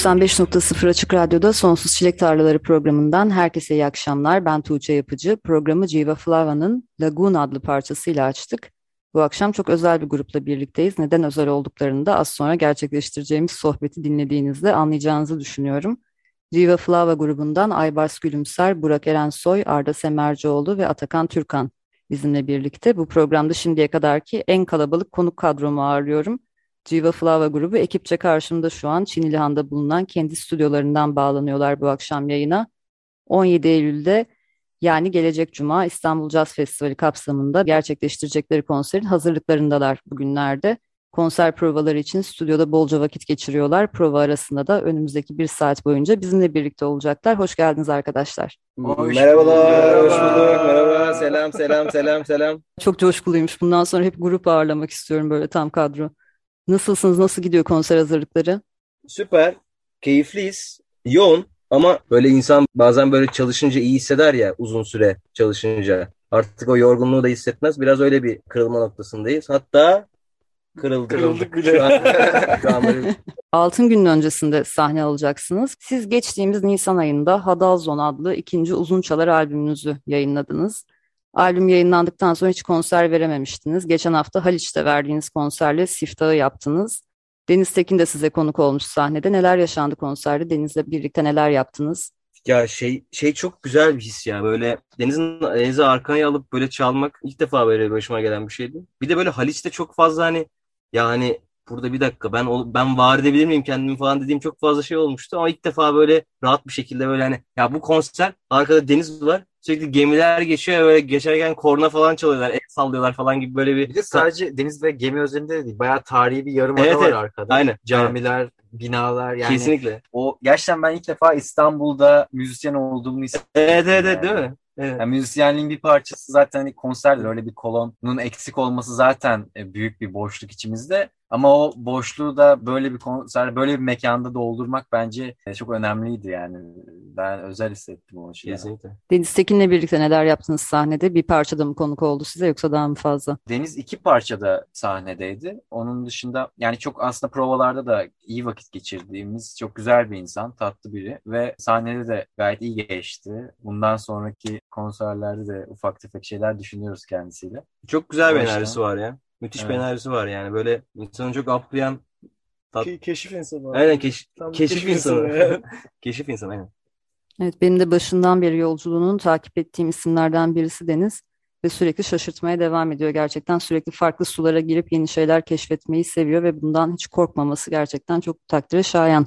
95.0 Açık Radyo'da Sonsuz Çilek Tarlaları programından herkese iyi akşamlar. Ben Tuğçe Yapıcı. Programı Civa Flava'nın Lagoon adlı parçasıyla açtık. Bu akşam çok özel bir grupla birlikteyiz. Neden özel olduklarını da az sonra gerçekleştireceğimiz sohbeti dinlediğinizde anlayacağınızı düşünüyorum. Civa Flava grubundan Aybars Gülümser, Burak Erensoy, Arda Semercioğlu ve Atakan Türkan bizimle birlikte. Bu programda şimdiye kadarki en kalabalık konuk kadromu ağırlıyorum. Civa Flava grubu ekipçe karşımda şu an Çinilihan'da bulunan kendi stüdyolarından bağlanıyorlar bu akşam yayına. 17 Eylül'de yani gelecek cuma İstanbul Jazz Festivali kapsamında gerçekleştirecekleri konserin hazırlıklarındalar bugünlerde. Konser provaları için stüdyoda bolca vakit geçiriyorlar. Prova arasında da önümüzdeki bir saat boyunca bizimle birlikte olacaklar. Hoş geldiniz arkadaşlar. Hoş Merhabalar, hoş bulduk. Merhaba, selam, selam, selam, selam. Çok coşkuluymuş. Bundan sonra hep grup ağırlamak istiyorum böyle tam kadro. Nasılsınız? Nasıl gidiyor konser hazırlıkları? Süper. Keyifliyiz. Yoğun ama böyle insan bazen böyle çalışınca iyi hisseder ya uzun süre çalışınca. Artık o yorgunluğu da hissetmez. Biraz öyle bir kırılma noktasındayız. Hatta kırıldık. Kırıldık bile. Şu an, şu an böyle... Altın günün öncesinde sahne alacaksınız. Siz geçtiğimiz Nisan ayında Hadalzon adlı ikinci uzun çalar albümünüzü yayınladınız. Albüm yayınlandıktan sonra hiç konser verememiştiniz. Geçen hafta Haliç'te verdiğiniz konserle siftahı yaptınız. Deniz Tekin de size konuk olmuş sahnede. Neler yaşandı konserde? Deniz'le birlikte neler yaptınız? Ya şey şey çok güzel bir his ya. Böyle Deniz'in Deniz'i arkaya alıp böyle çalmak ilk defa böyle başıma gelen bir şeydi. Bir de böyle Haliç'te çok fazla hani yani burada bir dakika ben ben var edebilir miyim kendimi falan dediğim çok fazla şey olmuştu ama ilk defa böyle rahat bir şekilde böyle hani ya bu konser arkada deniz var sürekli gemiler geçiyor böyle geçerken korna falan çalıyorlar el sallıyorlar falan gibi böyle bir. Bir de sadece deniz ve gemi özelinde de değil bayağı tarihi bir yarımada evet, var evet. arkada. Aynen. Camiler, binalar yani. Kesinlikle. O gerçekten ben ilk defa İstanbul'da müzisyen olduğumu hissediyorum. Evet evet, evet değil mi? Evet. Yani müzisyenliğin bir parçası zaten hani konserdir. Öyle bir kolonun eksik olması zaten e, büyük bir boşluk içimizde. Ama o boşluğu da böyle bir konser, böyle bir mekanda doldurmak bence e, çok önemliydi yani. Ben özel hissettim o şeyi. Kesinlikle. Deniz Tekin'le birlikte neler yaptınız sahnede? Bir parçada mı konuk oldu size yoksa daha mı fazla? Deniz iki parçada sahnedeydi. Onun dışında yani çok aslında provalarda da iyi vakit geçirdiğimiz çok güzel bir insan, tatlı biri ve sahnede de gayet iyi geçti. Bundan sonraki konserlerde de ufak tefek şeyler düşünüyoruz kendisiyle. Çok güzel bir enerjisi var ya. Müthiş evet. bir enerjisi var yani. Böyle insanı çok aplayan tat... Ke keşif insanı. Aynen keş Tam keşif, keşif insanı. insanı. keşif insanı aynen. Evet benim de başından beri yolculuğunun takip ettiğim isimlerden birisi Deniz ve sürekli şaşırtmaya devam ediyor. Gerçekten sürekli farklı sulara girip yeni şeyler keşfetmeyi seviyor ve bundan hiç korkmaması gerçekten çok takdire şayan.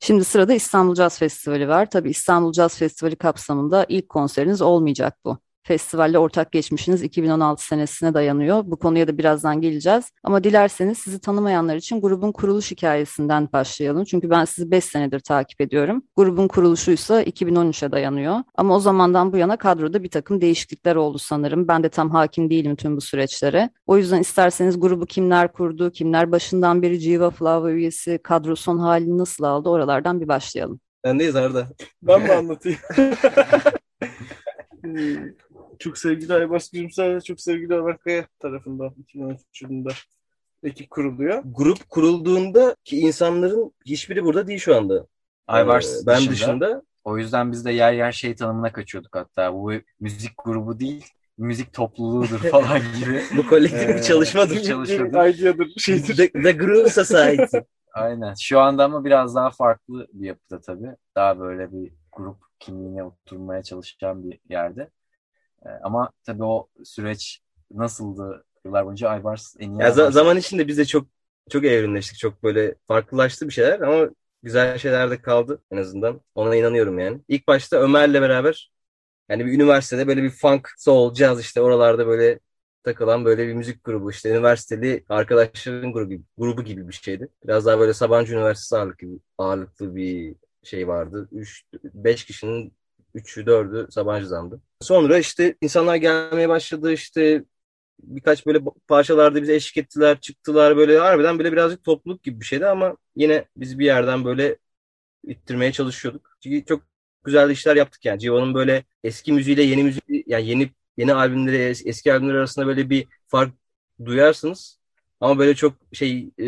Şimdi sırada İstanbul Jazz Festivali var. Tabii İstanbul Jazz Festivali kapsamında ilk konseriniz olmayacak bu. Festivalle ortak geçmişiniz 2016 senesine dayanıyor. Bu konuya da birazdan geleceğiz. Ama dilerseniz sizi tanımayanlar için grubun kuruluş hikayesinden başlayalım. Çünkü ben sizi 5 senedir takip ediyorum. Grubun kuruluşuysa 2013'e dayanıyor. Ama o zamandan bu yana kadroda bir takım değişiklikler oldu sanırım. Ben de tam hakim değilim tüm bu süreçlere. O yüzden isterseniz grubu kimler kurdu, kimler başından beri Civa Flava üyesi, kadro son halini nasıl aldı oralardan bir başlayalım. Bendeyiz Arda. Ben mi anlatayım? çok sevgili Aybars Gülümser ve çok sevgili Ömer Kaya tarafından 2013 yılında ekip kuruluyor. Grup kurulduğunda ki insanların hiçbiri burada değil şu anda. Aybars ee, ben dışında. dışında. O yüzden biz de yer yer şey tanımına kaçıyorduk hatta. Bu müzik grubu değil, müzik topluluğudur falan gibi. Bu kolektif bir çalışmadır. çalışmadır. Ideadır, bir şeydir. The, the Groove Society. Aynen. Şu anda ama biraz daha farklı bir yapıda tabii. Daha böyle bir grup kimliğine oturmaya çalışan bir yerde. E, ama tabii o süreç nasıldı yıllar boyunca Aybars en iyi. Ya za- zaman içinde biz de çok çok evrimleştik. Çok böyle farklılaştı bir şeyler ama güzel şeyler de kaldı en azından. Ona inanıyorum yani. İlk başta Ömer'le beraber yani bir üniversitede böyle bir funk, soul, jazz işte oralarda böyle takılan böyle bir müzik grubu işte üniversiteli arkadaşların grubu, grubu gibi bir şeydi. Biraz daha böyle Sabancı Üniversitesi ağırlıklı, ağırlıklı bir şey vardı. 3 5 kişinin 3'ü 4'ü Sabancı'dandı. Sonra işte insanlar gelmeye başladı işte birkaç böyle parçalarda bize eşlik ettiler, çıktılar böyle harbiden böyle birazcık topluluk gibi bir şeydi ama yine biz bir yerden böyle ittirmeye çalışıyorduk. Çünkü çok güzel işler yaptık yani. Civo'nun böyle eski müziğiyle yeni müziği yani yeni yeni albümleri eski albümler arasında böyle bir fark duyarsınız. Ama böyle çok şey e,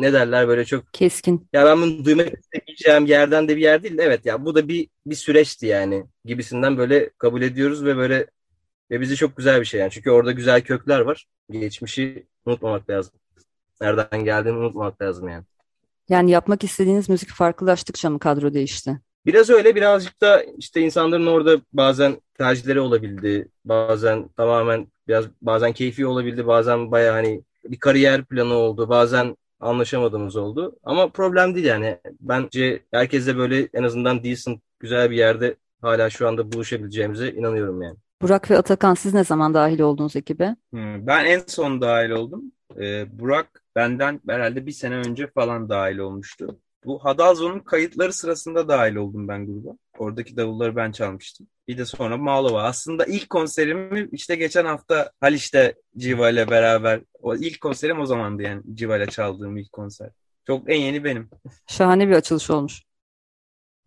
ne derler böyle çok keskin. Ya ben bunu duymak istemeyeceğim yerden de bir yer değil de evet ya bu da bir bir süreçti yani gibisinden böyle kabul ediyoruz ve böyle ve bizi çok güzel bir şey yani. Çünkü orada güzel kökler var. Geçmişi unutmamak lazım. Nereden geldiğini unutmamak lazım yani. Yani yapmak istediğiniz müzik farklılaştıkça mı kadro değişti? Biraz öyle birazcık da işte insanların orada bazen tercihleri olabildi. Bazen tamamen biraz bazen keyfi olabildi. Bazen baya hani bir kariyer planı oldu. Bazen anlaşamadığımız oldu. Ama problem değil yani. Bence herkesle böyle en azından decent, güzel bir yerde hala şu anda buluşabileceğimize inanıyorum yani. Burak ve Atakan siz ne zaman dahil oldunuz ekibe? Hmm, ben en son dahil oldum. Ee, Burak benden herhalde bir sene önce falan dahil olmuştu. Bu Hadalzo'nun kayıtları sırasında dahil oldum ben gruba. Oradaki davulları ben çalmıştım. Bir de sonra Malova. Aslında ilk konserimi işte geçen hafta Haliç'te Civa ile beraber. O ilk konserim o zamandı yani Civa ile çaldığım ilk konser. Çok en yeni benim. Şahane bir açılış olmuş.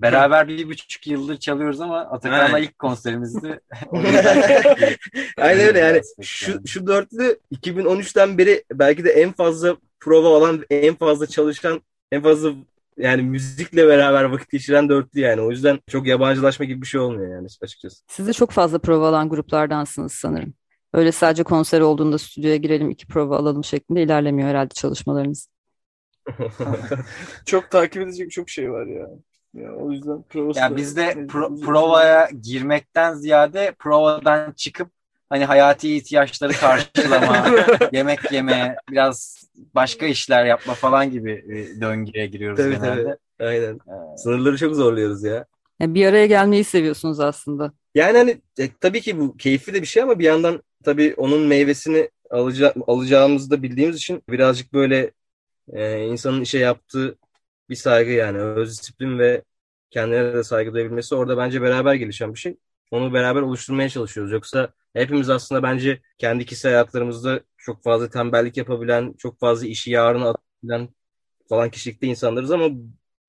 Beraber bir buçuk yıldır çalıyoruz ama Atakan'la ilk konserimizdi. Aynen öyle yani. Şu, şu dörtlü 2013'ten beri belki de en fazla prova olan, en fazla çalışan, en fazla yani müzikle beraber vakit geçiren dörtlü yani. O yüzden çok yabancılaşma gibi bir şey olmuyor yani açıkçası. Siz de çok fazla prova alan gruplardansınız sanırım. Öyle sadece konser olduğunda stüdyoya girelim iki prova alalım şeklinde ilerlemiyor herhalde çalışmalarınız. çok takip edecek çok şey var ya. Ya o yüzden provası ya bizde pro, provaya girmekten ziyade provadan çıkıp hani hayati ihtiyaçları karşılama, yemek yeme, biraz başka işler yapma falan gibi döngüye giriyoruz tabii, genelde. Tabii. Aynen. Ee, Sınırları çok zorluyoruz ya. Yani bir araya gelmeyi seviyorsunuz aslında. Yani hani e, tabii ki bu keyifli de bir şey ama bir yandan tabii onun meyvesini alaca alacağımızı da bildiğimiz için birazcık böyle e, insanın işe yaptığı bir saygı yani öz disiplin ve kendine de saygı duyabilmesi orada bence beraber gelişen bir şey. Onu beraber oluşturmaya çalışıyoruz. Yoksa hepimiz aslında bence kendi kişisel hayatlarımızda çok fazla tembellik yapabilen, çok fazla işi yarına atabilen falan kişilikte insanlarız ama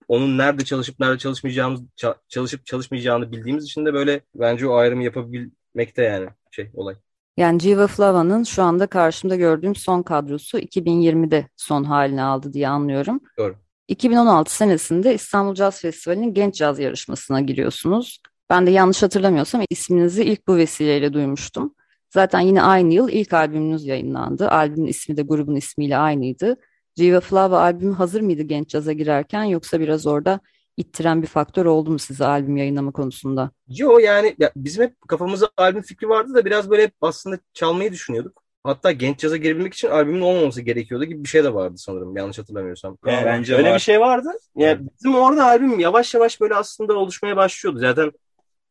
onun nerede çalışıp nerede çalışmayacağımız çalışıp çalışmayacağını bildiğimiz için de böyle bence o ayrımı yapabilmekte yani şey olay. Yani Jiva Flava'nın şu anda karşımda gördüğüm son kadrosu 2020'de son halini aldı diye anlıyorum. Doğru. 2016 senesinde İstanbul Caz Festivali'nin genç caz yarışmasına giriyorsunuz. Ben de yanlış hatırlamıyorsam isminizi ilk bu vesileyle duymuştum. Zaten yine aynı yıl ilk albümünüz yayınlandı. Albümün ismi de grubun ismiyle aynıydı. Jiva Flava albümü hazır mıydı genç caza girerken yoksa biraz orada ittiren bir faktör oldu mu size albüm yayınlama konusunda? Yo yani ya bizim hep kafamızda albüm fikri vardı da biraz böyle aslında çalmayı düşünüyorduk. Hatta genç caza girebilmek için albümün olmaması gerekiyordu gibi bir şey de vardı sanırım yanlış hatırlamıyorsam. Yani Bence öyle var. bir şey vardı. Yani bizim orada albüm yavaş yavaş böyle aslında oluşmaya başlıyordu. Zaten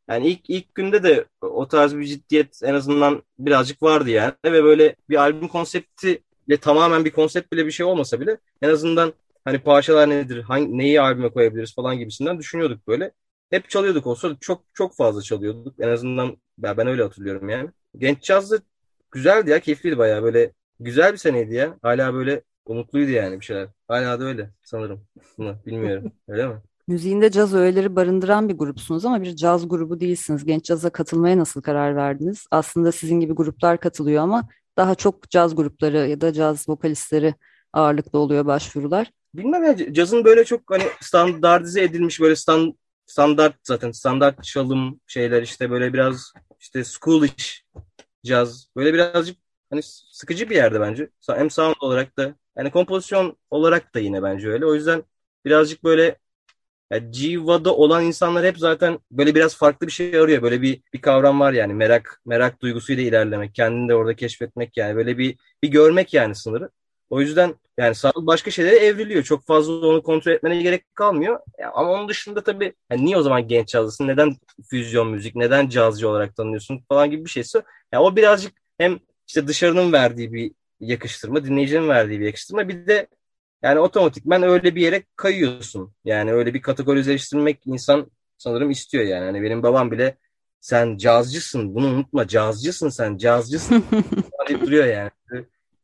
yani ilk ilk günde de o tarz bir ciddiyet en azından birazcık vardı yani ve böyle bir albüm konsepti ile tamamen bir konsept bile bir şey olmasa bile en azından hani parçalar nedir, hangi, neyi albüme koyabiliriz falan gibisinden düşünüyorduk böyle. Hep çalıyorduk o sırada çok çok fazla çalıyorduk. En azından ben, ben öyle hatırlıyorum yani. Genç cazda güzeldi ya, keyifliydi bayağı böyle güzel bir seneydi ya. Hala böyle umutluydu yani bir şeyler. Hala da öyle sanırım. Bilmiyorum. Öyle mi? Müziğinde caz öğeleri barındıran bir grupsunuz ama bir caz grubu değilsiniz. Genç caza katılmaya nasıl karar verdiniz? Aslında sizin gibi gruplar katılıyor ama daha çok caz grupları ya da caz vokalistleri ağırlıklı oluyor başvurular. Bilmem ya cazın böyle çok hani standartize edilmiş böyle stand, standart zaten standart çalım şeyler işte böyle biraz işte schoolish caz böyle birazcık hani sıkıcı bir yerde bence. Hem sound olarak da yani kompozisyon olarak da yine bence öyle. O yüzden birazcık böyle yani Civa'da olan insanlar hep zaten böyle biraz farklı bir şey arıyor. Böyle bir bir kavram var yani merak merak duygusuyla ilerlemek, kendini de orada keşfetmek yani böyle bir bir görmek yani sınırı. O yüzden Yani sound başka şeylere evriliyor. Çok fazla onu kontrol etmene gerek kalmıyor. Ya, ama onun dışında tabii yani niye o zaman genç cazlısın? Neden füzyon müzik? Neden cazcı olarak tanıyorsun falan gibi bir şeyse. Ya o birazcık hem işte dışarının verdiği bir yakıştırma, dinleyicinin verdiği bir yakıştırma. Bir de yani otomatikman öyle bir yere kayıyorsun. Yani öyle bir kategorileştirmek insan sanırım istiyor yani. Hani benim babam bile sen cazcısın bunu unutma cazcısın sen cazcısın deyip duruyor yani.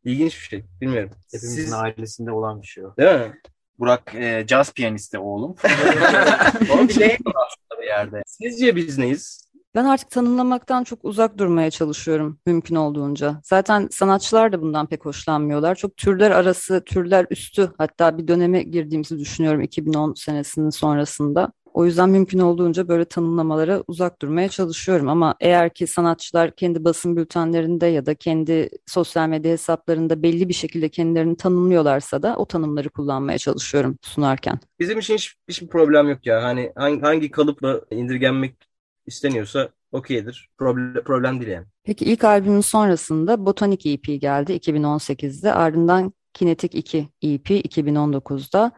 İlginç bir şey. Bilmiyorum. Hepimizin Siz... ailesinde olan bir şey o. Değil mi? Burak e, caz piyanisti oğlum. o bir değil aslında bir yerde. Sizce biz neyiz? Ben artık tanımlamaktan çok uzak durmaya çalışıyorum mümkün olduğunca. Zaten sanatçılar da bundan pek hoşlanmıyorlar. Çok türler arası, türler üstü hatta bir döneme girdiğimizi düşünüyorum 2010 senesinin sonrasında. O yüzden mümkün olduğunca böyle tanımlamalara uzak durmaya çalışıyorum. Ama eğer ki sanatçılar kendi basın bültenlerinde ya da kendi sosyal medya hesaplarında belli bir şekilde kendilerini tanımlıyorlarsa da o tanımları kullanmaya çalışıyorum sunarken. Bizim için hiç, hiçbir problem yok ya. Hani hangi, hangi kalıpla indirgenmek isteniyorsa okeydir. Problem, problem değil yani. Peki ilk albümün sonrasında Botanik EP geldi 2018'de. Ardından Kinetik 2 EP 2019'da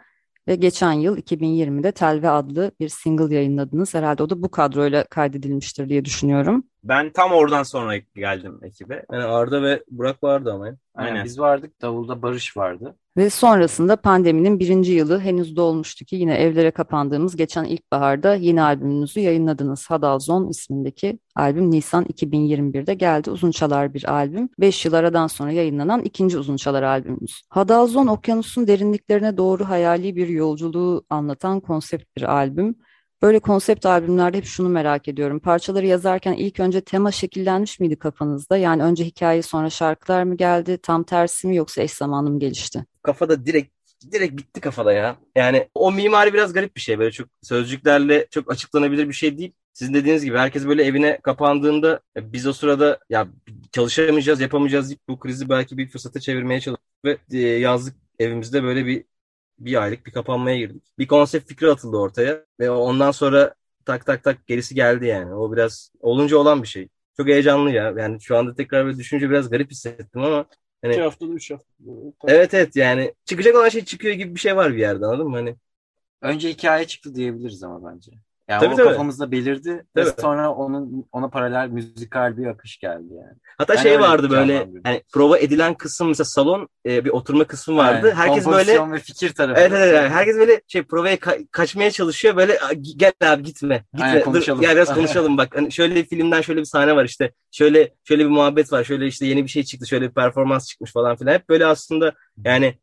ve geçen yıl 2020'de Telve adlı bir single yayınladınız. Herhalde o da bu kadroyla kaydedilmiştir diye düşünüyorum. Ben tam oradan sonra geldim ekibe. Yani Arda ve Burak vardı ama. Aynen. Aynen. Biz vardık. Davulda Barış vardı. Ve sonrasında pandeminin birinci yılı henüz dolmuştu ki yine evlere kapandığımız geçen ilkbaharda yeni albümünüzü yayınladınız. Hadalzon ismindeki albüm Nisan 2021'de geldi. Uzun çalar bir albüm. Beş yıl aradan sonra yayınlanan ikinci uzun çalar albümümüz. Hadalzon okyanusun derinliklerine doğru hayali bir yolculuğu anlatan konsept bir albüm. Böyle konsept albümlerde hep şunu merak ediyorum. Parçaları yazarken ilk önce tema şekillenmiş miydi kafanızda? Yani önce hikaye sonra şarkılar mı geldi? Tam tersi mi yoksa eş zamanlı mı gelişti? Kafada direkt direkt bitti kafada ya. Yani o mimari biraz garip bir şey. Böyle çok sözcüklerle çok açıklanabilir bir şey değil. Sizin dediğiniz gibi herkes böyle evine kapandığında e, biz o sırada ya çalışamayacağız, yapamayacağız deyip bu krizi belki bir fırsata çevirmeye çalıştık ve e, yazlık evimizde böyle bir bir aylık bir kapanmaya girdik. Bir konsept fikri atıldı ortaya ve ondan sonra tak tak tak gerisi geldi yani. O biraz olunca olan bir şey. Çok heyecanlı ya. Yani şu anda tekrar böyle düşünce biraz garip hissettim ama hani... İki haftada üç hafta. Evet evet yani çıkacak olan şey çıkıyor gibi bir şey var bir yerde anladın mı? Hani... Önce hikaye çıktı diyebiliriz ama bence. Yani tabii, o tabii. kafamızda belirdi tabii. ve sonra onun ona paralel müzikal bir akış geldi yani. Hatta ben şey vardı böyle hani prova edilen kısım mesela salon e, bir oturma kısmı vardı. Yani, herkes böyle ve fikir tarafı. Evet, evet, evet. herkes böyle şey provaya ka- kaçmaya çalışıyor böyle gel abi gitme. Gitme. Aynen, konuşalım. Dur, gel biraz konuşalım bak. Hani şöyle bir filmden şöyle bir sahne var işte. Şöyle şöyle bir muhabbet var. Şöyle işte yeni bir şey çıktı. Şöyle bir performans çıkmış falan filan. Hep böyle aslında yani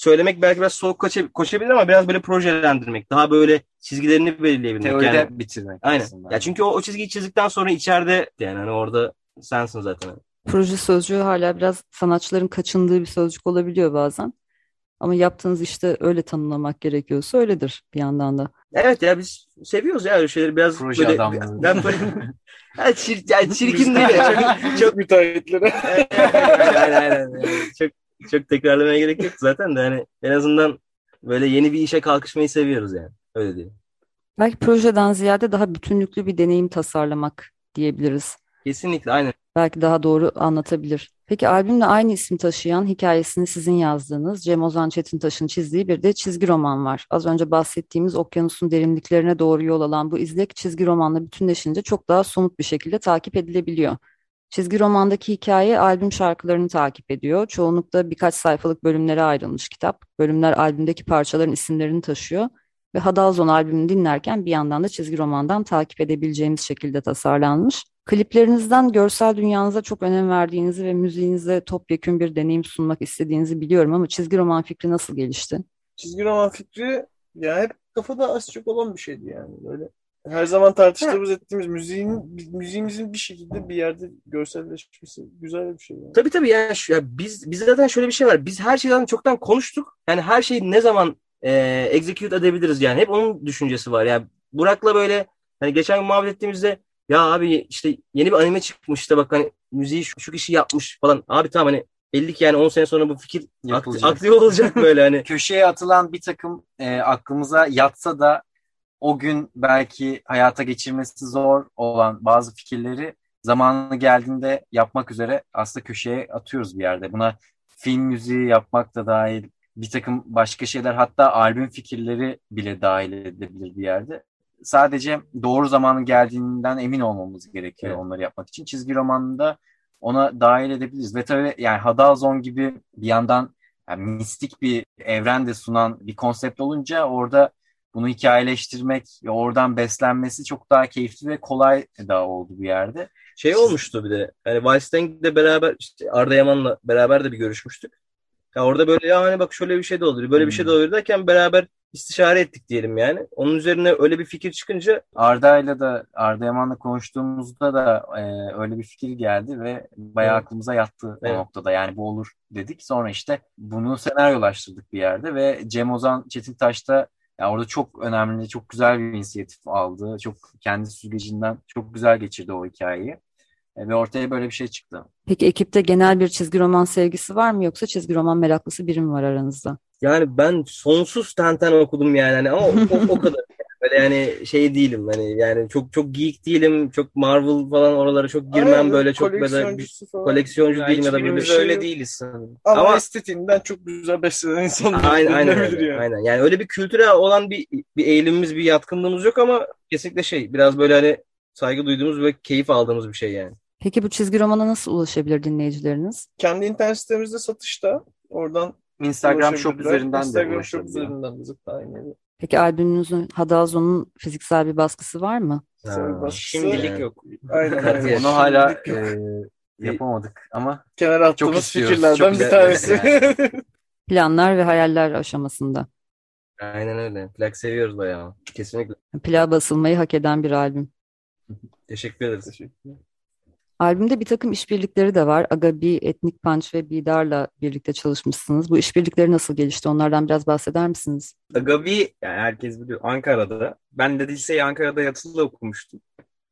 söylemek belki biraz soğuk koça, koşabilir ama biraz böyle projelendirmek. Daha böyle çizgilerini belirleyebilmek. Teoride yani, bitirmek. Aynen. Aslında. Ya çünkü o, o çizgiyi çizdikten sonra içeride yani hani orada sensin zaten. Proje sözcüğü hala biraz sanatçıların kaçındığı bir sözcük olabiliyor bazen. Ama yaptığınız işte öyle tanımlamak gerekiyorsa öyledir bir yandan da. Evet ya biz seviyoruz ya öyle şeyleri biraz Proje böyle. Adamları. Ben böyle yani, çir, yani çirkin değil. çok, çok müteahhitlere. aynen aynen. Çok çok tekrarlamaya gerek yok zaten de hani en azından böyle yeni bir işe kalkışmayı seviyoruz yani. Öyle diyeyim. Belki projeden ziyade daha bütünlüklü bir deneyim tasarlamak diyebiliriz. Kesinlikle aynen. Belki daha doğru anlatabilir. Peki albümle aynı ismi taşıyan hikayesini sizin yazdığınız Cem Ozan Çetintaş'ın çizdiği bir de çizgi roman var. Az önce bahsettiğimiz okyanusun derinliklerine doğru yol alan bu izlek çizgi romanla bütünleşince çok daha somut bir şekilde takip edilebiliyor. Çizgi romandaki hikaye albüm şarkılarını takip ediyor. Çoğunlukla birkaç sayfalık bölümlere ayrılmış kitap. Bölümler albümdeki parçaların isimlerini taşıyor. Ve Hadalzon albümünü dinlerken bir yandan da çizgi romandan takip edebileceğimiz şekilde tasarlanmış. Kliplerinizden görsel dünyanıza çok önem verdiğinizi ve müziğinize topyekün bir deneyim sunmak istediğinizi biliyorum ama çizgi roman fikri nasıl gelişti? Çizgi roman fikri ya hep kafada az çok olan bir şeydi yani. Böyle her zaman tartıştığımız ettiğimiz müziğin müziğimizin bir şekilde bir yerde görselleşmesi güzel bir şey. Yani. Tabii tabii yani şu, ya biz biz zaten şöyle bir şey var. Biz her şeyden çoktan konuştuk. Yani her şeyi ne zaman e, execute edebiliriz yani. Hep onun düşüncesi var. Yani Burak'la böyle hani geçen gün muhabbet ettiğimizde ya abi işte yeni bir anime çıkmış işte bak hani müziği şu, şu kişi yapmış falan. Abi tamam hani belli ki yani 10 sene sonra bu fikir aktif olacak böyle hani. Köşeye atılan bir takım e, aklımıza yatsa da o gün belki hayata geçirmesi zor olan bazı fikirleri zamanı geldiğinde yapmak üzere aslında köşeye atıyoruz bir yerde. Buna film müziği yapmak da dahil bir takım başka şeyler hatta albüm fikirleri bile dahil edilebilir bir yerde. Sadece doğru zamanın geldiğinden emin olmamız gerekiyor Evet. onları yapmak için. Çizgi romanında ona dahil edebiliriz. Ve tabii yani Hadalzon gibi bir yandan yani mistik bir evren de sunan bir konsept olunca orada bunu hikayeleştirmek ve oradan beslenmesi çok daha keyifli ve kolay da oldu bir yerde. Şey olmuştu bir de. Hani Weinstein'le beraber işte Arda Yaman'la beraber de bir görüşmüştük. Ya orada böyle ya hani bak şöyle bir şey de olur, böyle bir şey de olur derken beraber istişare ettik diyelim yani. Onun üzerine öyle bir fikir çıkınca Arda'yla da Arda Yaman'la konuştuğumuzda da e, öyle bir fikir geldi ve bayağı Evet. aklımıza yattı Evet. o noktada. Yani bu olur dedik. Sonra işte bunu senaryolaştırdık bir yerde ve Cem Ozan Çetintaş da ya orada çok önemli, çok güzel bir inisiyatif aldı. Çok kendi süzgecinden çok güzel geçirdi o hikayeyi. E, ve ortaya böyle bir şey çıktı. Peki ekipte genel bir çizgi roman sevgisi var mı yoksa çizgi roman meraklısı biri mi var aranızda? yani ben sonsuz Tenten okudum yani hani ama o, o, o kadar. Böyle yani şey değilim hani yani çok çok geek değilim. Çok Marvel falan oralara çok girmem Aynen, böyle çok böyle bir falan. koleksiyoncu Ya değilim ya da böyle bir şey öyle değiliz sanırım. Ama, Ama- estetiğinden çok güzel beslenen insanlar Aynen aynen yani. Aynen. Yani öyle bir kültüre olan bir bir eğilimimiz, bir yatkınlığımız yok ama kesinlikle şey biraz böyle hani saygı duyduğumuz ve keyif aldığımız bir şey yani. Peki bu çizgi romana nasıl ulaşabilir dinleyicileriniz? Kendi internet sitemizde satışta. Oradan Instagram Shop üzerinden de Instagram Shop üzerinden de zaten aynen. Peki albümünüzün Hadalzo'nun fiziksel bir baskısı var mı? Baskısı. Şimdilik yok. Aynen aynen. Onu hala e, yapamadık ama kenara Çok attığımız istiyoruz. fikirlerden Çok bir tanesi. Planlar ve hayaller aşamasında. Aynen öyle. Plak seviyoruz bayağı. Kesinlikle. Plağa basılmayı hak eden bir albüm. Teşekkür ederiz. Albümde bir takım işbirlikleri de var. Agabi, Etnik Punch ve Bidar'la birlikte çalışmışsınız. Bu işbirlikleri nasıl gelişti? Onlardan biraz bahseder misiniz? Agabi yani herkes biliyor Ankara'da. Ben de liseyi Ankara'da yatılı okumuştum.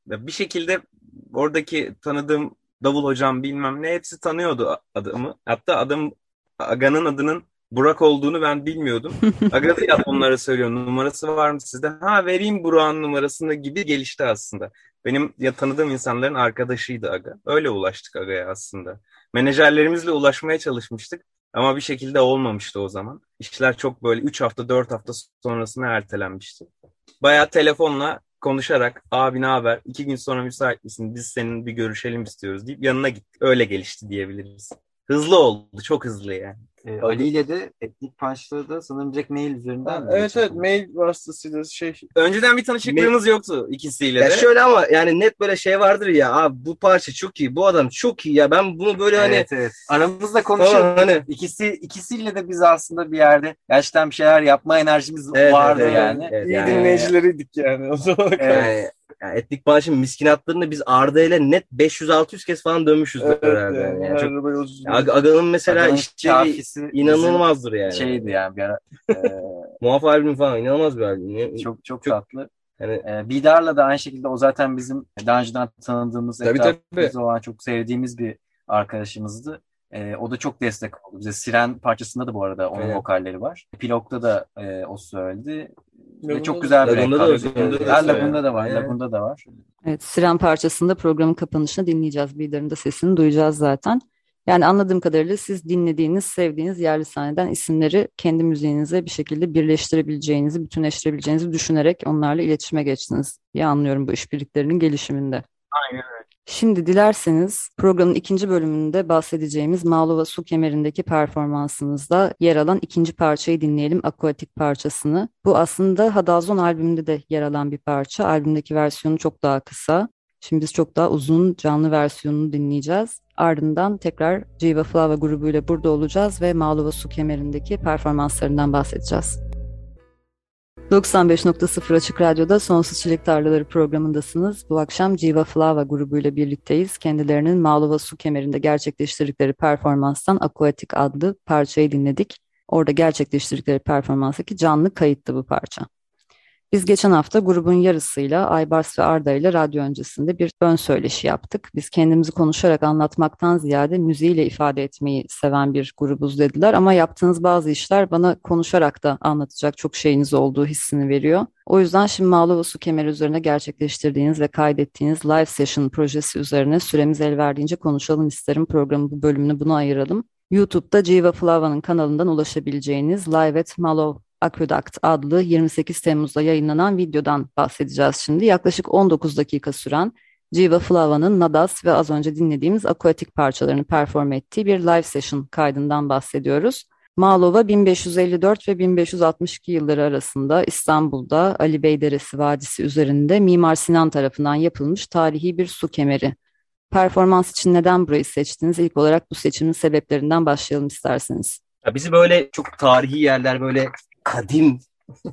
Bir şekilde oradaki tanıdığım Davul hocam bilmem ne hepsi tanıyordu adamı. Hatta adam Aga'nın adının Burak olduğunu ben bilmiyordum. Aga da onlara söylüyor. Numarası var mı sizde? Ha vereyim Burak'ın numarasını gibi gelişti aslında. Benim ya tanıdığım insanların arkadaşıydı Aga. Öyle ulaştık Aga'ya aslında. Menajerlerimizle ulaşmaya çalışmıştık. Ama bir şekilde olmamıştı o zaman. İşler çok böyle 3 hafta 4 hafta sonrasına ertelenmişti. Bayağı telefonla konuşarak abi ne haber? İki gün sonra müsait misin? Biz senin bir görüşelim istiyoruz deyip yanına gittik. Öyle gelişti diyebiliriz. Hızlı oldu. Çok hızlı yani. E, Ali ile de Etnik Punch'la da sanırım direkt mail üzerinden mi evet evet mail vasıtasıyla şey Önceden bir tanışıklığınız yoktu ikisiyle Ya de. şöyle ama yani net böyle şey vardır ya abi bu parça çok iyi bu adam çok iyi ya ben bunu böyle hani Evet evet. Aramızda falan konuşuyorduk. hani İkisi ikisiyle de biz aslında bir yerde gerçekten bir şeyler yapma enerjimiz Evet, vardı evet, yani. evet, iyi yani- dinleyicileriydik yani o zaman. Evet. Yani, etnik bağışın miskinatlarını biz Arda ile net 500-600 kez falan dönmüşüz Evet, herhalde. yani, Yani. Çok. Ag- Aga'nın mesela kafisi inanılmazdır yani. şeydi yani bir ara. Ee, Muaf albüm falan inanılmaz bir albüm. çok çok Çok- tatlı. Yani Ee, Bidar'la da aynı şekilde o zaten bizim daha önceden tanıdığımız, Tabii, etrafımızda olan çok sevdiğimiz bir arkadaşımızdı. Ee, o da çok destek oldu bize. Siren parçasında da bu arada onun Evet. vokalleri var. Pilok'ta da e, o söyledi. Ve çok güzel bir Lagoon'da da-. Lagoon'da da. Lagoon'da da var. Evet. Lagoon'da da var. Evet, Siren parçasında programın kapanışını dinleyeceğiz. Bidar'ın da sesini duyacağız zaten. Yani anladığım kadarıyla siz dinlediğiniz, sevdiğiniz yerli sahneden isimleri kendi müziğinize bir şekilde birleştirebileceğinizi, bütünleştirebileceğinizi düşünerek onlarla iletişime geçtiniz diye anlıyorum bu işbirliklerinin gelişiminde. Aynen Şimdi dilerseniz programın ikinci bölümünde bahsedeceğimiz Mağluva Su Kemeri'ndeki performansınızda yer alan ikinci parçayı dinleyelim, Aquatic parçasını. Bu aslında Hadalzon albümünde de yer alan bir parça. Albümdeki versiyonu çok daha kısa. Şimdi biz çok daha uzun canlı versiyonunu dinleyeceğiz. Ardından tekrar Jiva Flava grubuyla burada olacağız ve Mağluva Su Kemeri'ndeki performanslarından bahsedeceğiz. 95.0 Açık Radyo'da Sonsuz Çilek Tarlaları programındasınız. Bu akşam Jiva Flava grubuyla birlikteyiz. Kendilerinin Mağluva Su Kemeri'nde gerçekleştirdikleri performanstan Aquatic adlı parçayı dinledik. Orada gerçekleştirdikleri performanstaki canlı kayıttı bu parça. Biz geçen hafta grubun yarısıyla Aybars ve Arda ile radyo öncesinde bir ön söyleşi yaptık. Biz kendimizi konuşarak anlatmaktan ziyade müziğiyle ifade etmeyi seven bir grubuz dediler ama yaptığınız bazı işler bana konuşarak da anlatacak çok şeyiniz olduğu hissini veriyor. O yüzden şimdi Mağluva Su Kemeri üzerine gerçekleştirdiğiniz ve kaydettiğiniz live session projesi üzerine süremiz el verdiğince konuşalım isterim. Programın bu bölümünü buna ayıralım. YouTube'da Jiva Flava'nın kanalından ulaşabileceğiniz Live at Malo Aqueduct adlı 28 Temmuz'da yayınlanan videodan bahsedeceğiz şimdi. Yaklaşık 19 dakika süren Jiva Flava'nın Nadas ve az önce dinlediğimiz Aquatic parçalarını perform ettiği bir live session kaydından bahsediyoruz. Malova 1554 ve 1562 yılları arasında İstanbul'da Ali Bey Deresi Vadisi üzerinde Mimar Sinan tarafından yapılmış tarihi bir su kemeri. Performans için neden burayı seçtiniz? İlk olarak bu seçimin sebeplerinden başlayalım isterseniz. Ya bizi böyle çok tarihi yerler böyle kadim,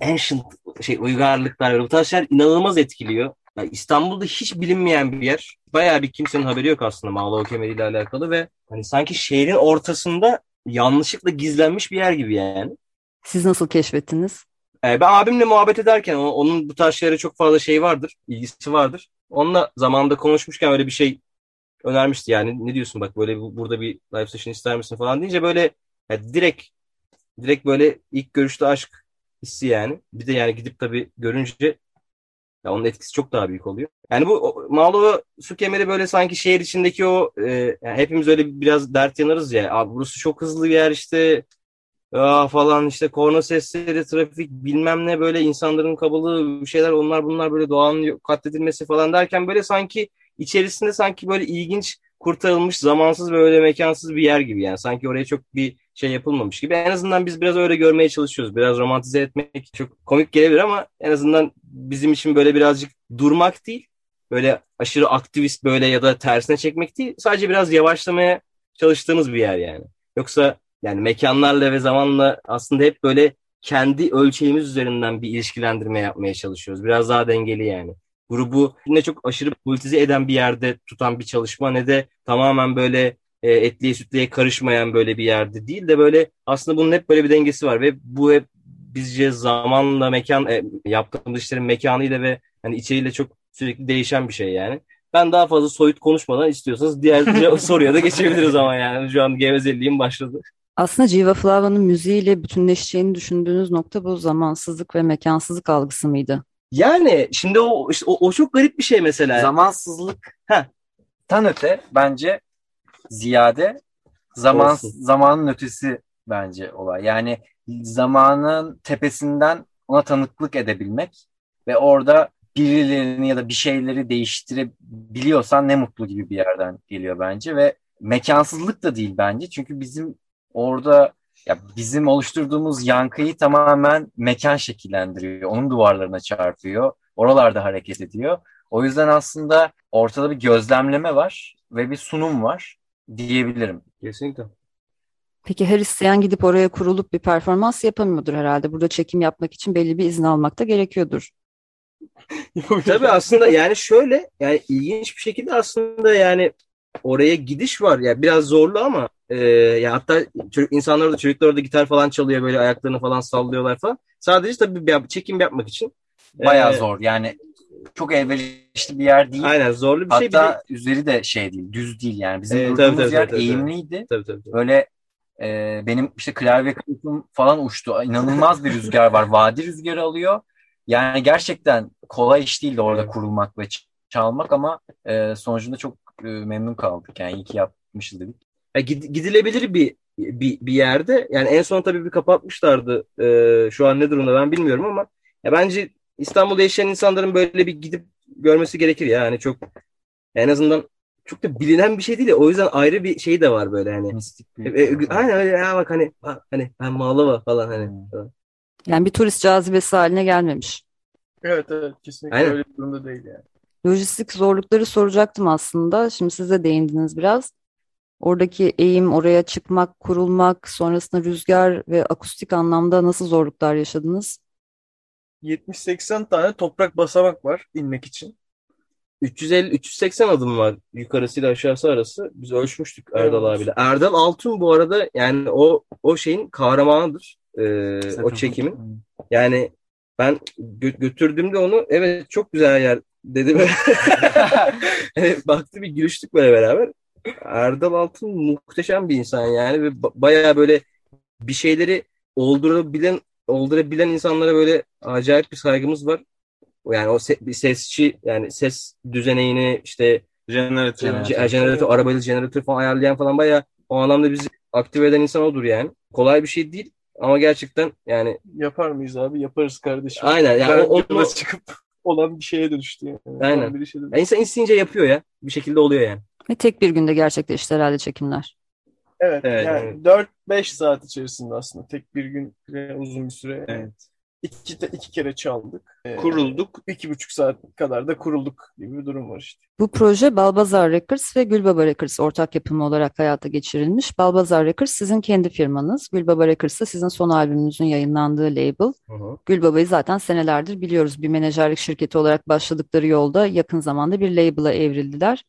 ancient şey uygarlıklar böyle bu tarz şeyler inanılmaz etkiliyor. Yani İstanbul'da hiç bilinmeyen bir yer. Bayağı bir kimsenin haberi yok aslında Mağlava Kemeri ile alakalı ve hani sanki şehrin ortasında yanlışlıkla gizlenmiş bir yer gibi yani. Siz nasıl keşfettiniz? Ee, ben abimle muhabbet ederken onun bu tarz şeylere çok fazla şey vardır, ilgisi vardır. Onunla zamanında konuşmuşken öyle bir şey önermişti yani ne diyorsun bak böyle burada bir live session ister misin falan deyince böyle yani direkt direkt böyle ilk görüşte aşk hissi yani. Bir de yani gidip tabii görünce ya onun etkisi çok daha büyük oluyor. Yani bu Malova su kemeri böyle sanki şehir içindeki o e, yani hepimiz öyle biraz dert yanarız ya. Abi burası çok hızlı bir yer işte Aa, falan işte korna sesleri, trafik bilmem ne böyle insanların kabalığı bir şeyler onlar bunlar böyle doğanın katledilmesi falan derken böyle sanki içerisinde sanki böyle ilginç kurtarılmış zamansız ve öyle mekansız bir yer gibi yani. Sanki oraya çok bir şey yapılmamış gibi. En azından biz biraz öyle görmeye çalışıyoruz. Biraz romantize etmek çok komik gelebilir ama en azından bizim için böyle birazcık durmak değil. Böyle aşırı aktivist böyle ya da tersine çekmek değil. Sadece biraz yavaşlamaya çalıştığımız bir yer yani. Yoksa yani mekanlarla ve zamanla aslında hep böyle kendi ölçeğimiz üzerinden bir ilişkilendirme yapmaya çalışıyoruz. Biraz daha dengeli yani grubu ne çok aşırı politize eden bir yerde tutan bir çalışma ne de tamamen böyle e, etliye sütlüye karışmayan böyle bir yerde değil de böyle aslında bunun hep böyle bir dengesi var ve bu hep bizce zamanla mekan e, yaptığımız işlerin mekanıyla ve hani içeriğiyle çok sürekli değişen bir şey yani. Ben daha fazla soyut konuşmadan istiyorsanız diğer soruya da geçebiliriz ama yani şu an gevezeliğim başladı. Aslında Jiva Flava'nın müziğiyle bütünleşeceğini düşündüğünüz nokta bu zamansızlık ve mekansızlık algısı mıydı? Yani şimdi o işte o, o çok garip bir şey mesela. Zamansızlık tan öte bence ziyade zaman Olsun. zamanın ötesi bence olay. Yani zamanın tepesinden ona tanıklık edebilmek ve orada birilerini ya da bir şeyleri değiştirebiliyorsan ne mutlu gibi bir yerden geliyor bence ve mekansızlık da değil bence. Çünkü bizim orada ya bizim oluşturduğumuz yankıyı tamamen mekan şekillendiriyor. Onun duvarlarına çarpıyor. Oralarda hareket ediyor. O yüzden aslında ortada bir gözlemleme var ve bir sunum var diyebilirim. Kesinlikle. Peki her isteyen gidip oraya kurulup bir performans yapamıyordur herhalde. Burada çekim yapmak için belli bir izin almak da gerekiyordur. Tabii aslında yani şöyle yani ilginç bir şekilde aslında yani oraya gidiş var. Yani biraz zorlu ama e, ya hatta çocuk, insanlar da çocuklar orada gitar falan çalıyor böyle ayaklarını falan sallıyorlar falan. Sadece tabii bir çekim yapmak için. Bayağı ee, zor yani çok elverişli bir yer değil. Aynen zorlu bir Hatta şey. Hatta üzeri de şey değil, düz değil yani. Bizim ee, durduğumuz tabii, yer tabii, eğimliydi. Tabii, tabii, tabii. Böyle e, benim işte klavye kılıfım falan uçtu. İnanılmaz bir rüzgar var. Vadi rüzgarı alıyor. Yani gerçekten kolay iş değildi orada kurulmak ve çalmak ama e, sonucunda çok e, memnun kaldık. Yani iyi ki yapmışız dedik. Ya gidilebilir bir, bir bir yerde. Yani en son tabii bir kapatmışlardı. E, şu an ne durumda ben bilmiyorum ama ya bence İstanbul'da yaşayan insanların böyle bir gidip görmesi gerekir ya. Yani çok en azından çok da bilinen bir şey değil ya. O yüzden ayrı bir şey de var böyle hani. Mistik bir. E, e, aynen öyle ya bak hani hani ben Mağlava falan hani. Hmm. Yani bir turist cazibesi haline gelmemiş. Evet evet kesinlikle Aynen. öyle bir durumda değil yani. Lojistik zorlukları soracaktım aslında. Şimdi siz de değindiniz biraz. Oradaki eğim, oraya çıkmak, kurulmak, sonrasında rüzgar ve akustik anlamda nasıl zorluklar yaşadınız? 70-80 tane toprak basamak var inmek için. 350-380 adım var yukarısıyla aşağısı arası. Biz ölçmüştük Erdal evet. abiyle. Erdal Altun bu arada yani o o şeyin kahramanıdır. Ee, o çekimin. Yani ben gö- götürdüğümde onu evet çok güzel yer dedim. evet, baktı bir gülüştük böyle beraber. Erdal Altın muhteşem bir insan yani ve baya böyle bir şeyleri oldurabilen oldurabilen insanlara böyle acayip bir saygımız var. Yani o se- bir sesçi yani ses düzeneğini işte jeneratör, jeneratör, jeneratör arabayla jeneratör falan ayarlayan falan baya o anlamda bizi aktive eden insan odur yani. Kolay bir şey değil ama gerçekten yani Yapar mıyız abi? Yaparız kardeşim. aynen yani Ben o- onu, çıkıp olan bir şeye dönüştü yani. Aynen. Olan bir işe dönüştü. Ya insan isteyince yapıyor ya. Bir şekilde oluyor yani. Ve tek bir günde gerçekleşti herhalde çekimler. Evet, Evet, yani evet. 4-5 saat içerisinde aslında tek bir gün uzun bir süre. Evet. İki, iki kere çaldık. Ee, Kurulduk. iki buçuk saat kadar da kurulduk gibi bir durum var işte. Bu proje Balbazar Records ve Gülbaba Records ortak yapımı olarak hayata geçirilmiş. Balbazar Records sizin kendi firmanız. Gülbaba Records da sizin son albümünüzün yayınlandığı label. Gülbaba'yı zaten senelerdir biliyoruz. Bir menajerlik şirketi olarak başladıkları yolda yakın zamanda bir label'a evrildiler.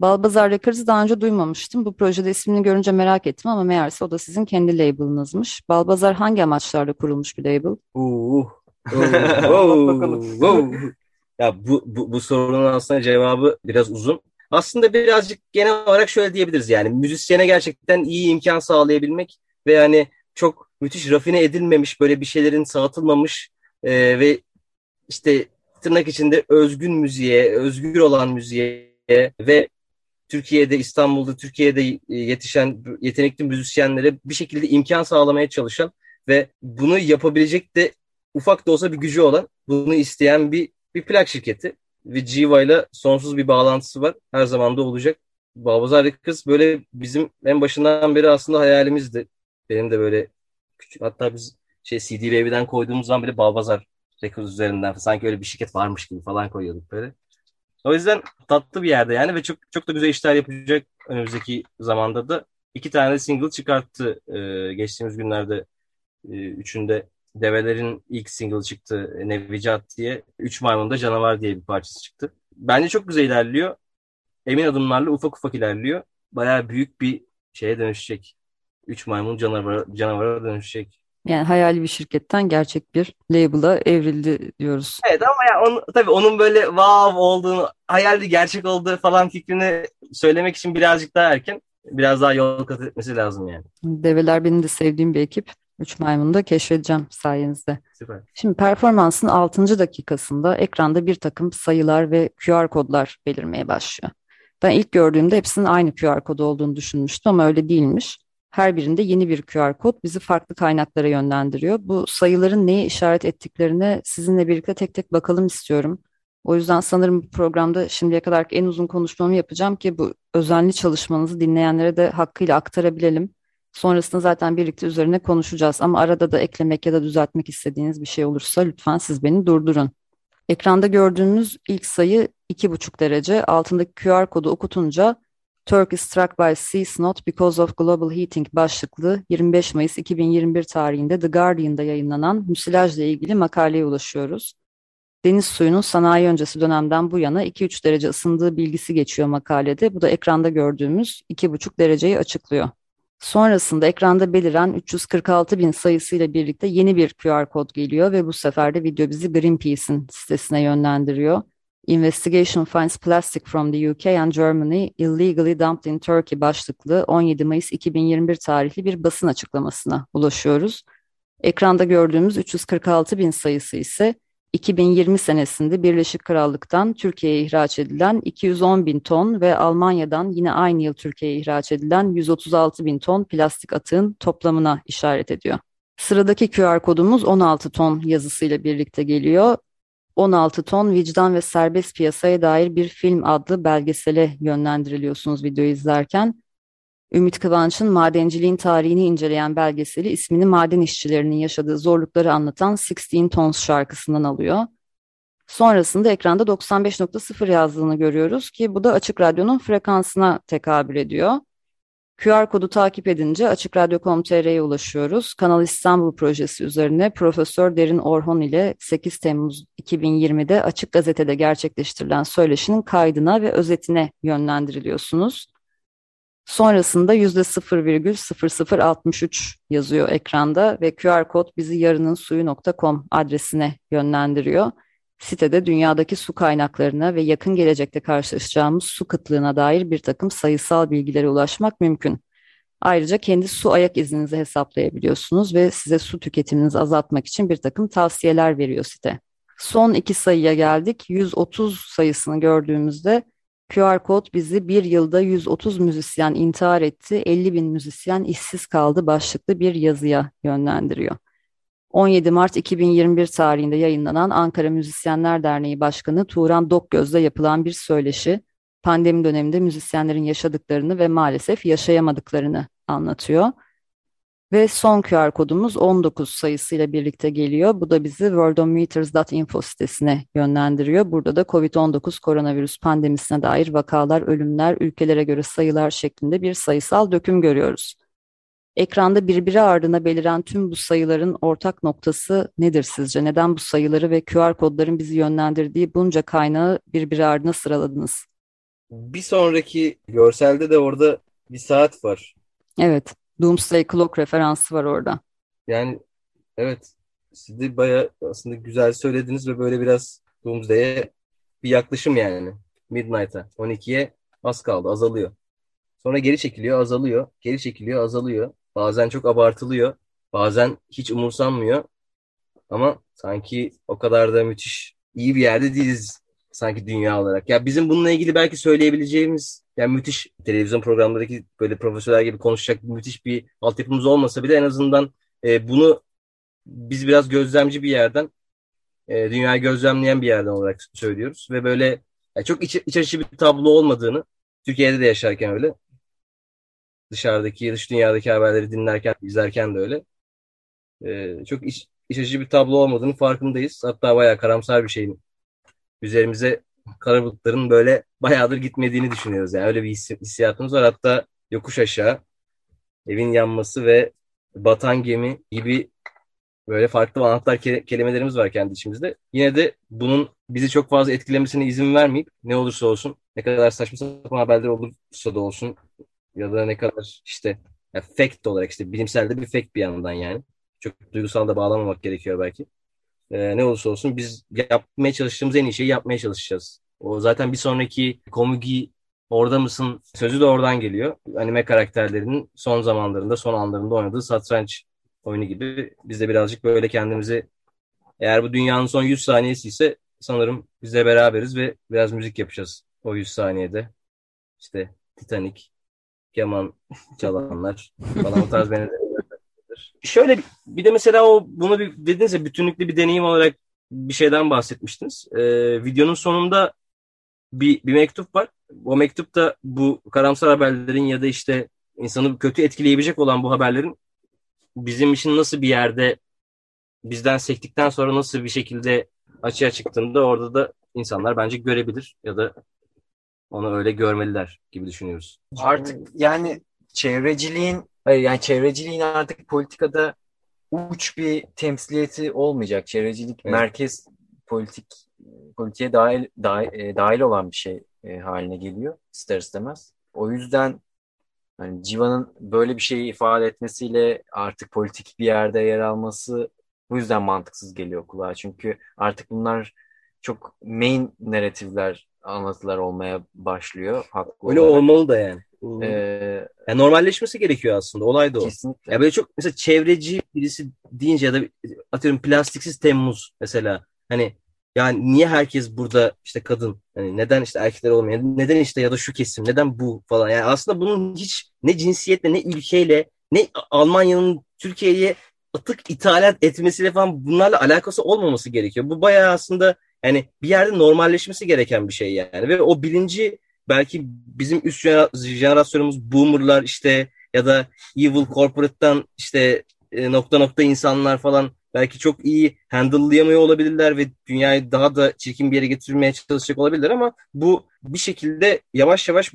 Balbazar Records'ı daha önce duymamıştım. Bu projede ismini görünce merak ettim ama meğerse o da sizin kendi label'ınızmış. Balbazar hangi amaçlarla kurulmuş bir label? Uh, Anlat bakalım. Ya bu, bu, bu sorunun aslında cevabı biraz uzun. Aslında birazcık genel olarak şöyle diyebiliriz yani müzisyene gerçekten iyi imkan sağlayabilmek ve yani çok müthiş rafine edilmemiş böyle bir şeylerin sağıtılmamış e, ve işte tırnak içinde özgün müziğe, özgür olan müziğe ve Türkiye'de, İstanbul'da, Türkiye'de yetişen yetenekli müzisyenlere bir şekilde imkan sağlamaya çalışan ve bunu yapabilecek de ufak da olsa bir gücü olan, bunu isteyen bir bir plak şirketi ve Civa ile sonsuz bir bağlantısı var. Her zaman da olacak. Balbazar Records böyle bizim en başından beri aslında hayalimizdi. Benim de böyle küçük hatta biz şey CD Baby'den koyduğumuz zaman bile Balbazar Records üzerinden sanki öyle bir şirket varmış gibi falan koyuyorduk böyle. O yüzden tatlı bir yerde yani ve çok çok da güzel işler yapacak önümüzdeki zamanda da. iki tane single çıkarttı ee, geçtiğimiz günlerde e, üçünde Develerin ilk single çıktı Nevicat diye. Üç Maymun'da Canavar diye bir parçası çıktı. Bence çok güzel ilerliyor. Emin adımlarla ufak ufak ilerliyor. Bayağı büyük bir şeye dönüşecek. Üç Maymun canavara, canavara dönüşecek. Yani hayali bir şirketten gerçek bir label'a evrildi diyoruz. Evet ama ya onu, tabii onun böyle wow olduğunu, hayaldi gerçek olduğu falan fikrini söylemek için birazcık daha erken. Biraz daha yol kat etmesi lazım yani. Develer benim de sevdiğim bir ekip. Üç Maymun'u da keşfedeceğim sayenizde. Süper. Şimdi performansın 6. dakikasında ekranda bir takım sayılar ve QR kodlar belirmeye başlıyor. Ben ilk gördüğümde hepsinin aynı QR kodu olduğunu düşünmüştüm ama öyle değilmiş. Her birinde yeni bir QR kod bizi farklı kaynaklara yönlendiriyor. Bu sayıların neye işaret ettiklerine sizinle birlikte tek tek bakalım istiyorum. O yüzden sanırım bu programda şimdiye kadar en uzun konuşmamı yapacağım ki bu özenli çalışmanızı dinleyenlere de hakkıyla aktarabilelim. Sonrasında zaten birlikte üzerine konuşacağız ama arada da eklemek ya da düzeltmek istediğiniz bir şey olursa lütfen siz beni durdurun. Ekranda gördüğünüz ilk sayı 2,5 derece. Altındaki QR kodu okutunca Turkey struck by sea snot because of global heating başlıklı 25 Mayıs 2021 tarihinde The Guardian'da yayınlanan müsilajla ilgili makaleye ulaşıyoruz. Deniz suyunun sanayi öncesi dönemden bu yana 2-3 derece ısındığı bilgisi geçiyor makalede. Bu da ekranda gördüğümüz 2,5 dereceyi açıklıyor. Sonrasında ekranda beliren 346 bin sayısıyla birlikte yeni bir QR kod geliyor ve bu sefer de video bizi Greenpeace'in sitesine yönlendiriyor. Investigation finds plastic from the UK and Germany illegally dumped in Turkey başlıklı 17 Mayıs 2021 tarihli bir basın açıklamasına ulaşıyoruz. Ekranda gördüğümüz 346 bin sayısı ise 2020 senesinde Birleşik Krallık'tan Türkiye'ye ihraç edilen 210 bin ton ve Almanya'dan yine aynı yıl Türkiye'ye ihraç edilen 136 bin ton plastik atığın toplamına işaret ediyor. Sıradaki QR kodumuz 16 ton yazısıyla birlikte geliyor. 16 ton vicdan ve serbest piyasaya dair bir film adlı belgesele yönlendiriliyorsunuz videoyu izlerken. Ümit Kıvanç'ın madenciliğin tarihini inceleyen belgeseli ismini maden işçilerinin yaşadığı zorlukları anlatan 16 Tons şarkısından alıyor. Sonrasında ekranda 95.0 yazdığını görüyoruz ki bu da Açık Radyo'nun frekansına tekabül ediyor. QR kodu takip edince açıkradyo.com.tr'ye ulaşıyoruz. Kanal İstanbul projesi üzerine Profesör Derin Orhon ile 8 Temmuz 2020'de Açık Gazete'de gerçekleştirilen söyleşinin kaydına ve özetine yönlendiriliyorsunuz. Sonrasında %0,0063 yazıyor ekranda ve QR kod bizi yarınınsuyu.com adresine yönlendiriyor. Sitede dünyadaki su kaynaklarına ve yakın gelecekte karşılaşacağımız su kıtlığına dair bir takım sayısal bilgilere ulaşmak mümkün. Ayrıca kendi su ayak izninizi hesaplayabiliyorsunuz ve size su tüketiminizi azaltmak için bir takım tavsiyeler veriyor site. Son iki sayıya geldik. 130 sayısını gördüğümüzde QR kod bizi bir yılda 130 müzisyen intihar etti, 50 bin müzisyen işsiz kaldı başlıklı bir yazıya yönlendiriyor. 17 Mart 2021 tarihinde yayınlanan Ankara Müzisyenler Derneği Başkanı Turan Dokgöz'le yapılan bir söyleşi, pandemi döneminde müzisyenlerin yaşadıklarını ve maalesef yaşayamadıklarını anlatıyor. Ve son QR kodumuz 19 sayısıyla birlikte geliyor. Bu da bizi worldometers.info sitesine yönlendiriyor. Burada da COVID-19 koronavirüs pandemisine dair vakalar, ölümler, ülkelere göre sayılar şeklinde bir sayısal döküm görüyoruz. Ekranda birbiri ardına beliren tüm bu sayıların ortak noktası nedir sizce? Neden bu sayıları ve QR kodların bizi yönlendirdiği bunca kaynağı birbiri ardına sıraladınız? Bir sonraki görselde de orada bir saat var. Evet, Doomsday Clock referansı var orada. Yani evet siz de bayağı aslında güzel söylediniz ve böyle biraz Doomsday'e bir yaklaşım yani. Midnight'a 12'ye az kaldı azalıyor. Sonra geri çekiliyor azalıyor. Geri çekiliyor azalıyor. Bazen çok abartılıyor. Bazen hiç umursanmıyor. Ama sanki o kadar da müthiş iyi bir yerde değiliz sanki dünya olarak. Ya bizim bununla ilgili belki söyleyebileceğimiz yani müthiş televizyon programlarındaki böyle profesörler gibi konuşacak müthiş bir altyapımız olmasa bile en azından e, bunu biz biraz gözlemci bir yerden e, dünyayı gözlemleyen bir yerden olarak söylüyoruz ve böyle yani çok iç, iç açıcı bir tablo olmadığını Türkiye'de de yaşarken öyle dışarıdaki dış dünyadaki haberleri dinlerken izlerken de öyle e, çok iç, iç açıcı bir tablo olmadığını farkındayız. Hatta bayağı karamsar bir şeyin üzerimize kara bulutların böyle bayağıdır gitmediğini düşünüyoruz. Yani öyle bir hissiyatımız var. Hatta yokuş aşağı evin yanması ve batan gemi gibi böyle farklı anahtar kelimelerimiz var kendi içimizde. Yine de bunun bizi çok fazla etkilemesine izin vermeyip ne olursa olsun ne kadar saçma sapan haberler olursa da olsun ya da ne kadar işte yani fact olarak işte bilimsel de bir fact bir yandan yani. Çok duygusal da bağlamamak gerekiyor belki e, ne olursa olsun biz yapmaya çalıştığımız en iyi şeyi yapmaya çalışacağız. O zaten bir sonraki Komugi orada mısın sözü de oradan geliyor. Anime karakterlerinin son zamanlarında, son anlarında oynadığı satranç oyunu gibi. Biz de birazcık böyle kendimizi eğer bu dünyanın son 100 saniyesi ise sanırım biz de beraberiz ve biraz müzik yapacağız o 100 saniyede. İşte Titanic, keman çalanlar falan o tarz benzer Şöyle bir de mesela o bunu bir, dediniz ya bütünlüklü bir deneyim olarak bir şeyden bahsetmiştiniz. Ee, videonun sonunda bir, bir mektup var. O mektupta bu karamsar haberlerin ya da işte insanı kötü etkileyebilecek olan bu haberlerin bizim için nasıl bir yerde bizden sektikten sonra nasıl bir şekilde açığa çıktığında orada da insanlar bence görebilir ya da onu öyle görmeliler gibi düşünüyoruz. Artık yani çevreciliğin Hayır yani çevreciliğin artık politikada uç bir temsiliyeti olmayacak. Çevrecilik evet. merkez politik politiğe dahil, dahil, e, dahil olan bir şey e, haline geliyor ister istemez. O yüzden hani Civa'nın böyle bir şeyi ifade etmesiyle artık politik bir yerde yer alması bu yüzden mantıksız geliyor kulağa. Çünkü artık bunlar çok main narratifler, anlatılar olmaya başlıyor. Haklı Öyle olarak. olmalı da yani. Ee, yani normalleşmesi gerekiyor aslında. Olay da o. Kesinlikle. Ya böyle çok mesela çevreci birisi deyince ya da atıyorum plastiksiz Temmuz mesela hani yani niye herkes burada işte kadın hani neden işte erkekler olmuyor neden işte ya da şu kesim neden bu falan yani aslında bunun hiç ne cinsiyetle ne ülkeyle ne Almanya'nın Türkiye'ye atık ithalat etmesiyle falan bunlarla alakası olmaması gerekiyor. Bu bayağı aslında yani bir yerde normalleşmesi gereken bir şey yani. Ve o bilinci belki bizim üst jenerasyonumuz boomerlar işte ya da evil corporate'tan işte e, nokta nokta insanlar falan belki çok iyi handle'layamıyor olabilirler ve dünyayı daha da çirkin bir yere getirmeye çalışacak olabilirler ama bu bir şekilde yavaş yavaş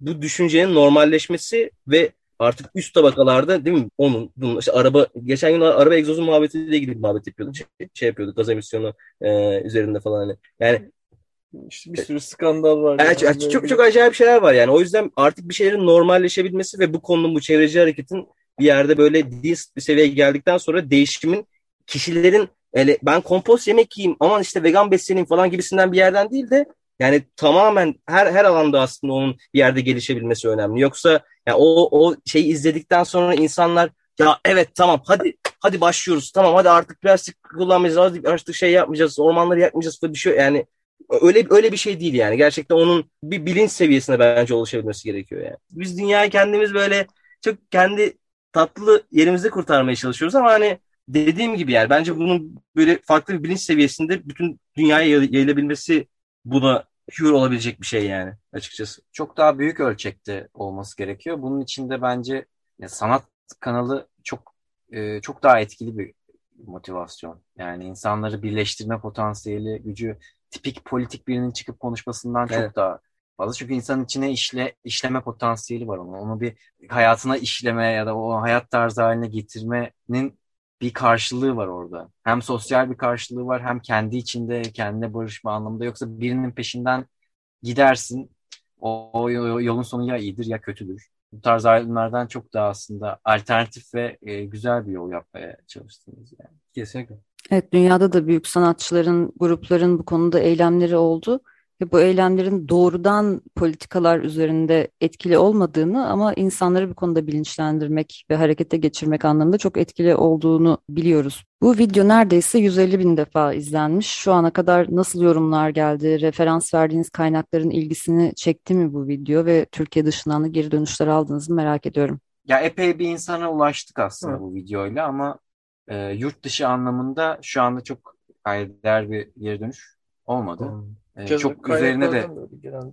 bu düşüncenin normalleşmesi ve artık üst tabakalarda değil mi onun bunun, işte araba geçen gün araba egzozu muhabbetiyle ilgili muhabbet yapıyorduk şey, şey yapıyorduk gaz emisyonu e, üzerinde falan hani yani işte bir sürü skandal var. Evet, yani. çok çok acayip şeyler var yani. O yüzden artık bir şeylerin normalleşebilmesi ve bu konunun bu çevreci hareketin bir yerde böyle dist bir seviyeye geldikten sonra değişimin kişilerin öyle ben kompost yemek yiyeyim aman işte vegan besleneyim falan gibisinden bir yerden değil de yani tamamen her her alanda aslında onun bir yerde gelişebilmesi önemli. Yoksa yani o o şeyi izledikten sonra insanlar ya evet tamam hadi hadi başlıyoruz. Tamam hadi artık plastik kullanmayacağız. Hadi artık şey yapmayacağız. Ormanları yakmayacağız falan bir şey yani öyle öyle bir şey değil yani. Gerçekten onun bir bilinç seviyesine bence ulaşabilmesi gerekiyor yani. Biz dünyayı kendimiz böyle çok kendi tatlı yerimizde kurtarmaya çalışıyoruz ama hani dediğim gibi yani bence bunun böyle farklı bir bilinç seviyesinde bütün dünyaya yayılabilmesi buna cure olabilecek bir şey yani açıkçası. Çok daha büyük ölçekte olması gerekiyor. Bunun için de bence ya sanat kanalı çok e, çok daha etkili bir motivasyon. Yani insanları birleştirme potansiyeli, gücü tipik politik birinin çıkıp konuşmasından çok evet. daha fazla. Çünkü insanın içine işle işleme potansiyeli var onun. Onu bir hayatına işleme ya da o hayat tarzı haline getirmenin bir karşılığı var orada. Hem sosyal bir karşılığı var hem kendi içinde kendine barışma anlamında. Yoksa birinin peşinden gidersin o, o yolun sonu ya iyidir ya kötüdür. Bu tarz ayrımlardan çok daha aslında alternatif ve e, güzel bir yol yapmaya çalıştınız yani. Kesinlikle. Evet, dünyada da büyük sanatçıların, grupların bu konuda eylemleri oldu ve bu eylemlerin doğrudan politikalar üzerinde etkili olmadığını ama insanları bu konuda bilinçlendirmek ve harekete geçirmek anlamında çok etkili olduğunu biliyoruz. Bu video neredeyse 150 bin defa izlenmiş. Şu ana kadar nasıl yorumlar geldi? Referans verdiğiniz kaynakların ilgisini çekti mi bu video ve Türkiye dışından da geri dönüşler aldınız mı merak ediyorum. Ya epey bir insana ulaştık aslında Hı. bu videoyla ama e, yurt dışı anlamında şu anda çok kayder bir geri dönüş olmadı. Hı. Ee, çok üzerine de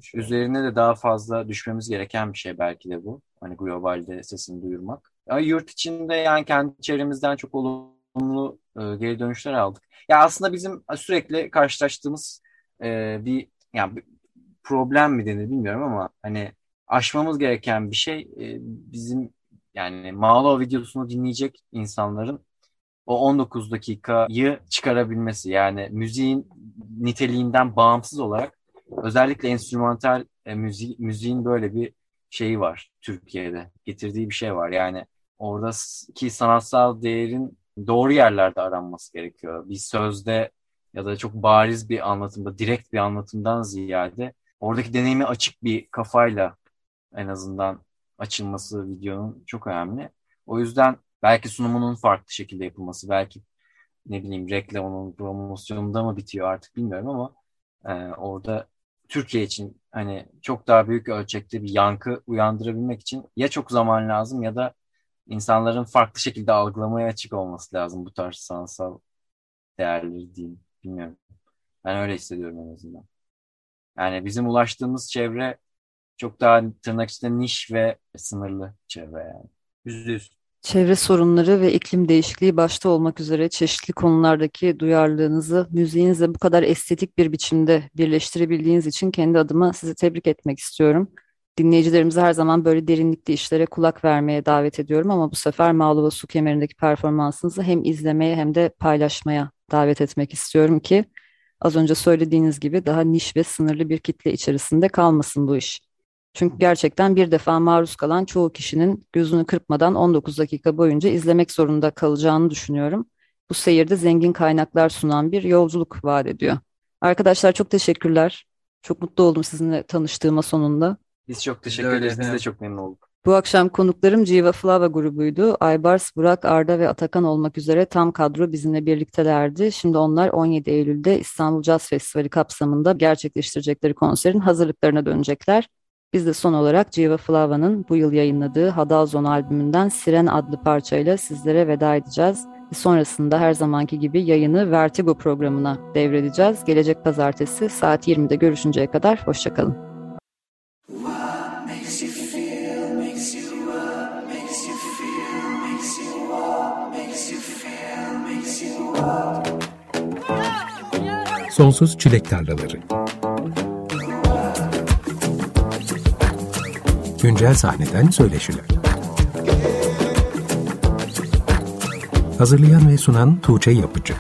şey. üzerine de daha fazla düşmemiz gereken bir şey belki de bu. Hani globalde sesini duyurmak. Ama yurt içinde yani kendi çevremizden çok olumlu e, geri dönüşler aldık. Ya aslında bizim sürekli karşılaştığımız e, bir yani problem mi denir bilmiyorum ama hani aşmamız gereken bir şey e, bizim yani Malo videosunu dinleyecek insanların o 19 dakikayı çıkarabilmesi yani müziğin niteliğinden bağımsız olarak özellikle enstrümantal e, müzi müziğin böyle bir şeyi var Türkiye'de getirdiği bir şey var yani oradaki sanatsal değerin doğru yerlerde aranması gerekiyor. Bir sözde ya da çok bariz bir anlatımda, direkt bir anlatımdan ziyade oradaki deneyimi açık bir kafayla en azından açılması videonun çok önemli. O yüzden belki sunumunun farklı şekilde yapılması, belki ne bileyim reklamının promosyonunda mı bitiyor artık bilmiyorum ama e, orada Türkiye için hani çok daha büyük ölçekte bir yankı uyandırabilmek için ya çok zaman lazım ya da insanların farklı şekilde algılamaya açık olması lazım bu tarz sanatsal değerleri diyeyim. Bilmiyorum. Ben öyle hissediyorum en azından. Yani bizim ulaştığımız çevre çok daha tırnak içinde niş ve sınırlı çevre yani. Yüzde yüz. Çevre sorunları ve iklim değişikliği başta olmak üzere çeşitli konulardaki duyarlılığınızı müziğinizle bu kadar estetik bir biçimde birleştirebildiğiniz için kendi adıma sizi tebrik etmek istiyorum. Dinleyicilerimizi her zaman böyle derinlikli işlere kulak vermeye davet ediyorum ama bu sefer Mağluba Su Kemeri'ndeki performansınızı hem izlemeye hem de paylaşmaya davet etmek istiyorum ki az önce söylediğiniz gibi daha niş ve sınırlı bir kitle içerisinde kalmasın bu iş. Çünkü gerçekten bir defa maruz kalan çoğu kişinin gözünü kırpmadan 19 dakika boyunca izlemek zorunda kalacağını düşünüyorum. Bu seyirde zengin kaynaklar sunan bir yolculuk vaat ediyor. Arkadaşlar çok teşekkürler. Çok mutlu oldum sizinle tanıştığıma sonunda. Biz çok teşekkür ederiz. Biz de çok memnun olduk. Bu akşam konuklarım Civa Flava grubuydu. Aybars, Burak, Arda ve Atakan olmak üzere tam kadro bizimle birliktelerdi. Şimdi onlar 17 Eylül'de İstanbul Jazz Festivali kapsamında gerçekleştirecekleri konserin hazırlıklarına dönecekler. Biz de son olarak Civa Flava'nın bu yıl yayınladığı Hadalzon albümünden Siren adlı parçayla sizlere veda edeceğiz. Sonrasında her zamanki gibi yayını Vertigo programına devredeceğiz. Gelecek pazartesi saat 20'de görüşünceye kadar hoşçakalın. Sonsuz Çilek Tarlaları Güncel sahneden söyleşiler. Hazırlayan ve sunan Tuğçe Yapıcı.